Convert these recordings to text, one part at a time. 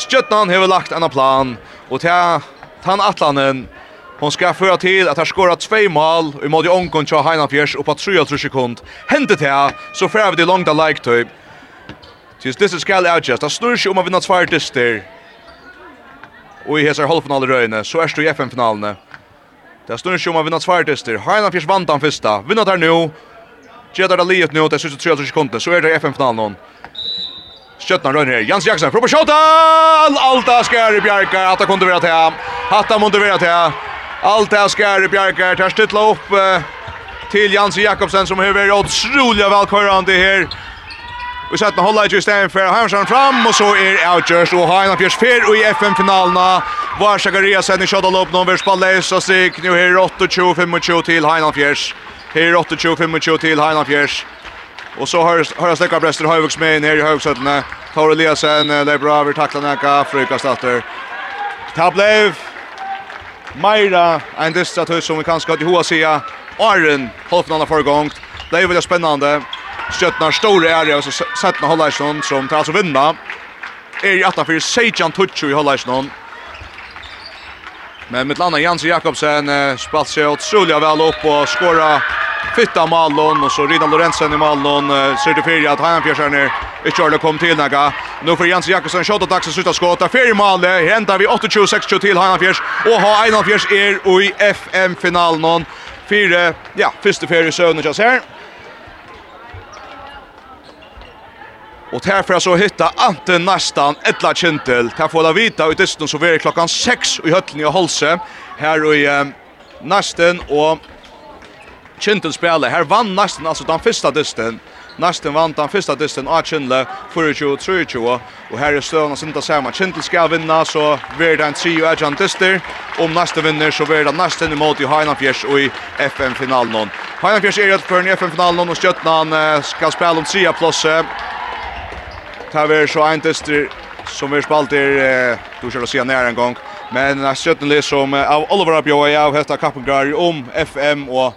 Stjøtnan har lagt en plan, og ta Tan Atlanen, hon skal föra til at ha skorar två mål i mål i omgång till Heinafjärs och på 3,3 sekund. Hände det så får vi det långt av like-typ. Tills disse skal avgjøres. Det snur seg om å vinna tvær dyster. Og i hesar halvfinalerøyene, så er det i FN-finalene. Det snur seg om å vinna tvær dyster. Heina Fjers vant den första. Vinner der nu, Gjedder det livet nå, det er 73 sekunder. Så er det FN-finalen. Stjøtnar rønner her. Jans Jakobsen på skjøta! Alta skær i Bjerke. det kunne være til. Hatta måtte være til. Alta skær i Bjerke. Tar stytla opp uh, til Jens Jakobsen som har vært utrolig velkørende her. Vi sett den hålla i stedet for Heimsson fram, og så er Outjørs og Heina Fjers Fyr i FM-finalene. Var Shagariasen i Kjødalopp, noen vers på leis og sikk. Nå her 28-25 til Heina Fjers. Her 28-25 til Heina Fjers. Och så har har släcka Brester Höjvux med ner i högsätena. Tar Eliasen, det är bra över tacklar Nacka, Afrika efter. Tablev. Maira, en distra tuss som vi kan ska till Iron Arren, halvfinalen för gång. Det är väldigt spännande. Stjötnar stora area och så sätter Hollarsson som tar alltså vinna. Är i 8 för Sejan Tuchu i Hollarsson. Men med landa Jens Jakobsen spalt sig otroligt väl upp och skora Fytta Malon och så Ridan Lorentzen i Malon uh, ser det att han fjärsar ner. i körde kom till några. Nu får Jens Jakobsen skjuta dags att sluta skåta. Fyra mål. Hämtar vi 8-26 till han fjärs och har en av fjärs är i FM finalen. Fyra ja, första fyra söner just här. Och här för att så hitta Ante nästan ettla kintel. Här får la vita ut distan så är klockan 6 i höllen i Holse. Här och i um, nästen och Kintel spela. Her vann nästan alltså den första dysten. Nästan vann den första dysten av Kindle 24-23. Och här är stövna som inte samma. Kintel ska vinna så blir det en trio agent dyster. Om nästan vinner så blir det nästan emot i Heinafjärs och i FM-finalen. Heinafjärs är rätt för i FM-finalen och Stjötnan ska spela om 3 plåse. Ta vi så en dyster som vi spalt er, du kör se nära en gång. Men det är som av Oliver Abjoa av Heta Kappengar om FM och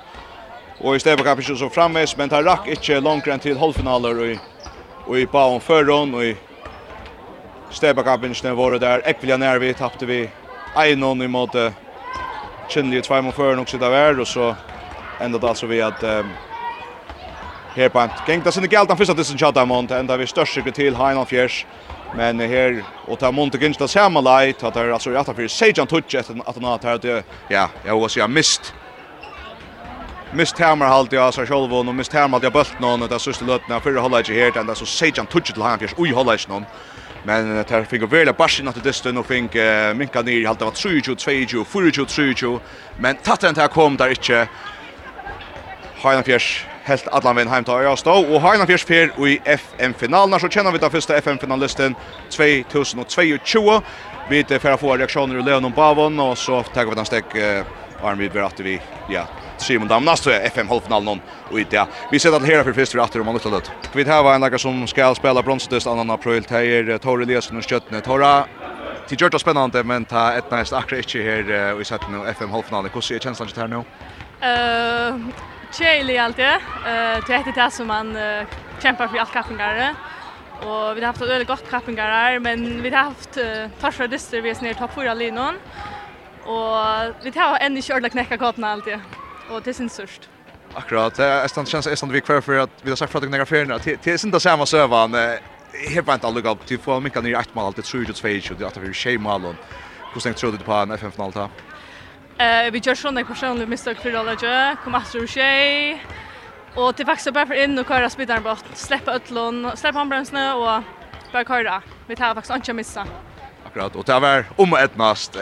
og i stedet kan ikke så framvis, men det rakk ikke langt enn til halvfinaler og i, og i Baum Førron, og i Stebakabinsene våre der. Ekvilja Nervi tappte vi 1-0 imot uh, Kynlige Tveim og Føren også der, og så enda det altså vi at um, her på en gengda sinne galt han fyrsta dissen tjata mont enda vi størst sikker til Heinan Fjers, men her, og ta mont til det samme leit, at det er altså i 18-4, Sejan Tutsch etter at han har tatt, ja, jeg var så jeg mist mist hammer halt jag så själv och mist hammer jag bult någon och det sista lötna för hålla inte ju den där så säger han touch till han fisk oj hålla inte någon men här fick väl att bashin att det stund och fink minka ner i halta var 22 22 24 22 men tatten där kom där inte Hainan Fjärs helt allan vinn heim til Øya Stå, og Hainan Fjers fyr i FM-finalen, så kjenner vi da første FM-finalisten 2022. Vi er ferdig å få reaksjoner i Leon og Bavon, og så tar vi den stek uh, Arnvid at vi, ja, Simon Dam nästa FM halvfinalen någon och inte. Vi ser att här för först för åter om man lite lätt. Vi har en lager som ska spela bronsdust annan april här Torre Eliasson och Skötne. Torra till gjort spännande men ta ett näst akra inte här vi satt nu FM halvfinalen. Hur ser känslan ut här nu? Eh Chile allt det. Eh det heter det som man kämpar för allt kappingar. Och vi har haft ett väldigt gott kappingar här men vi har haft torsdag distrikt vi är nere topp 4 linon. Och vi tar ännu kört körda knäcka gatan alltid. Och det är sin sörst. Akkurat. Jag stannar känns jag stannar vi kvar för att vi har sagt för att några färna. Det är inte samma sövan. Helt vant alla upp till få mycket ner ett mål alltid 22 det att vi schema mål. Hur snägt tror du på en FM final ta? Eh vi gör såna personliga misstag för alla jag. Kom att du tjej. Och det faktiskt bara för in och köra spidaren bort. Släppa ötlon, släppa handbromsen och bara köra. Vi tar faktiskt inte missa. Akkurat. Och det var om ett mast. Eh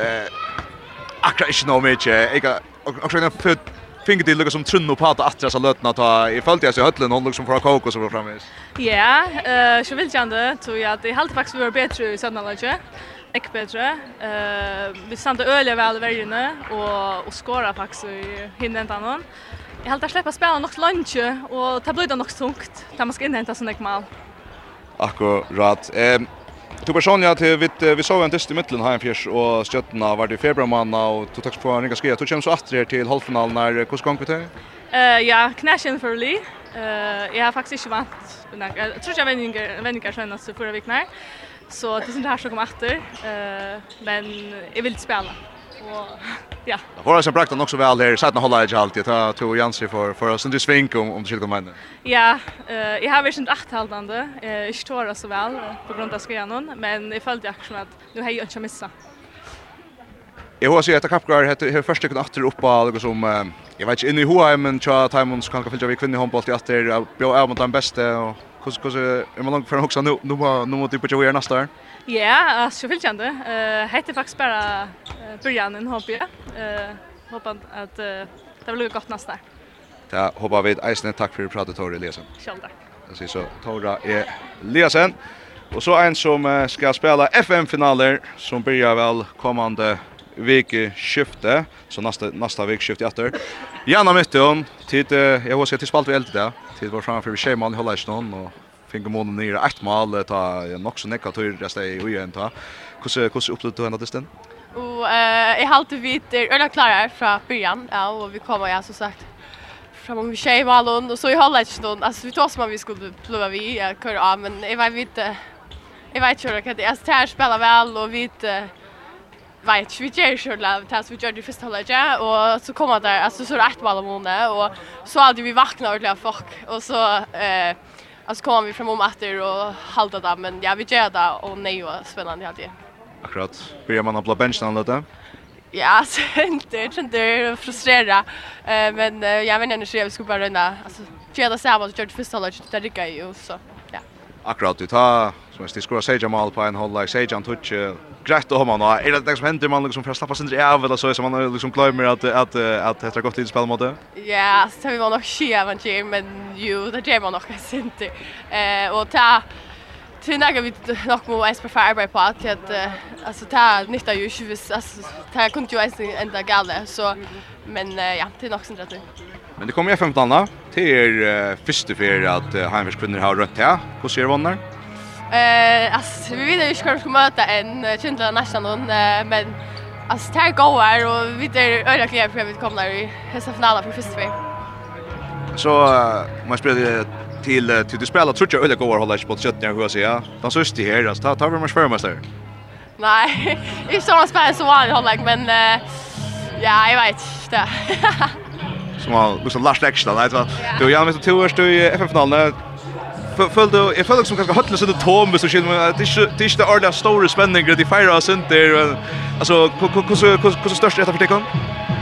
akkurat inte nog mycket. Jag har också en fick det lucka som trunno på att attra så lötna ta i följt jag så höllen hon liksom för kokos och framis. Ja, eh så vill jag ändå tror jag att det helt faktiskt var bättre i söndagsmatchen. Ek bättre. Eh vi sände öliga väl värjene och och skora faktiskt i hinnan någon. Jag helt att släppa spela något lunch och ta blöda något tungt. Ta man ska inhämta sån ek mal. Akkurat. Ehm Du personligen att vi vi såg en test i mitten här fjärs och stöttarna var det februari och tog tack på en ganska skräd. Du kommer så åter till halvfinalen när hur ska vi Eh ja, knäschen för Lee. Eh jag har faktiskt inte vant. Jag tror jag vänner vänner sen att förra veckan. Så det är inte här som kommer åter. Eh men jag vill spela. Och ja. Det var så praktiskt också väl där. Satt hålla jag alltid. Ta två Jansi för för oss inte svink om om du skulle komma Ja, eh jag har visst åtta halvande. Eh jag står alltså väl på grund av skadan, men jag som att nu har jag inte missa. Jag har sett att Kapgar det har första kunde åter upp på något som jag vet inte inne i men tror att Timons kan kanske fylla vi kvinnor handboll till åter. Jag är mot den bästa och Kus kus er man långt för också nu nu nu måste vi på göra nästa år. Ja, så vill jag inte. Eh hette faktiskt bara början en hobby. Eh hoppas att det blir gott nästa. Ja, hoppas vi eisen tack för pratet Tore Eliasen. Själv tack. Jag säger så Tora är Eliasen. Och så en som ska spela FM-finaler som börjar väl kommande vecka skifte så nästa nästa vik skifte efter. Janna mötte hon till jag var så till spalt vi eld där Tid var framför scheman hålla i stan och fick månen ner ett mål ta nog så neka tur resta i och en ta. Hur hur upplevde du henne distan? Och eh jag har alltid är öra klara från början ja och vi kommer ju som sagt fram om vi tjej Malon och så i halvlek stund. Alltså vi tog som vi skulle plöva vi kör av men jag vet inte jag vet inte hur det är. Alltså det här spelar väl och vi inte vet vi gjør så av tas vi gör det første ja och så kommer där alltså så er det ett mål om måned, och så hade vi vakna ordentligt fuck och så, eh, alltså kommer vi fram om etter och halta det, men ja, vi gör det, och nej vad spännande hadde. Akkurat. Börjar man på benchen eller? Ja, så inte inte frustrera. Eh men jag vet inte hur jag skulle bara runda. Alltså fjärde samma så körde första halvlek där det gick ju så. Ja. Akkurat. Du tar mest. De skorar Sejan mål på en halvlek. han touch grett om han. Är det det som händer man liksom för att slappa sig av eller så som man liksom glömmer att att att det har gått lite spel mot det. Ja, så vi var nog shit men Jim men ju det Jim var nog sent. Eh och ta till när vi nog må ens prefer arbete på att att alltså ta nytta ju ju alltså ta kunde ju ens ända galet så men ja, det är nog sent rätt. Men det kommer jag 15 då. till första för att Heimers kvinnor har rött här. Hur ser vannar? Eh, alltså vi vet inte hur vi ska möta en Kindla nästan någon men alltså det här går och vi är öra kläder för vi kommer i hästa finalen för första gången. Så man spelar till till du spelar tror jag öra går hålla på sätt jag hur jag säger. De sist det här alltså tar vi mer svärmästare. Nej, i man spelar så vanligt det hålla men ja, jag vet inte. Som har liksom Lars extra, vet du vad? Du, jag vet att du är i FF-finalen, Følte du, jag följde som kanskje hattelig sinne tom, hvis du kjenner, men det är er ikke det ordentlig store spenninger, de feirer av sin der, hur hur hur störst är det för tikkene?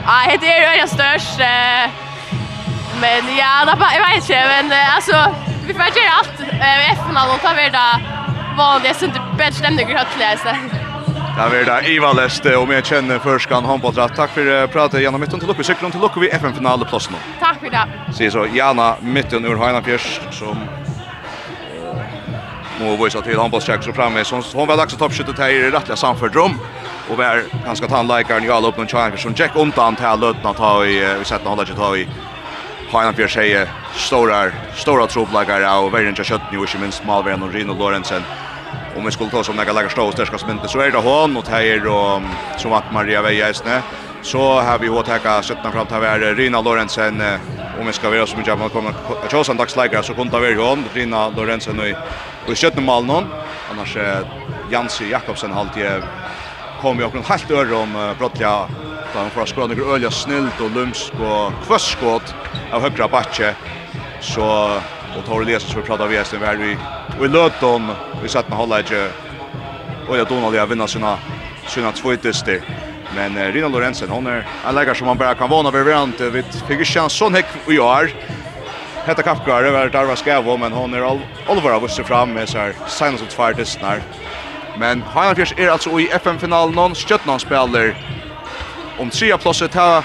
Ja, det jeg heter störst eh men ja, det var jag vet inte men alltså vi får gjøre alt med FN och ta ved da vanlige sinne bedre stemninger hattelig, altså. Det er det Iva Leste, og vi kjenner førskan håndballdratt. Takk for pratet, Jana Mytten, til lukke vi sykler, til lukke vi FN-finaleplassen. Tack för det. Sier så Jana Mytten ur Heinafjers, som Och visar till handbollscheck så framme som hon var dags att toppskytte här i rättliga samfördrum och var ganska tandlikaren jag upp någon chans som Jack undan till lötna ta i vi sett hålla sig ta i. Hanna Pierre säger stora stora troplagare och verden til kjøtten, nu ikke minst Malveren og Rino Lorentzen. Om vi skulle ta som några lägga stå stärska som inte så är det hon och här och som att Maria Vejesne så har vi hårt här 17 fram till Rina Lorentzen om vi ska vara så mycket att man kommer att köra dags lägga så kunde vi hon Rina Lorenzen och och skötte mål någon annars Jansi Jakobsen alltid kom ju också helt över om brottliga då han får skåra några öliga snällt och lumsk och kvösskott av högra backe så och tar det så vi pratar vi sen väl vi vi låt dem vi satt med hålla inte och jag tror jag vinner sina sina två tester Men uh, Rina Lorentzen, hon är en läggare som man bara kan vana vid varandra. Vi fick inte en sån häck och jag Hetta Kafkar är värd Arva Skavo, men hon är all, allvar av oss fram med så här senaste två testnar. Men Heinafjärs är alltså i FM-finalen, Stjötnan spelar om trea plåset här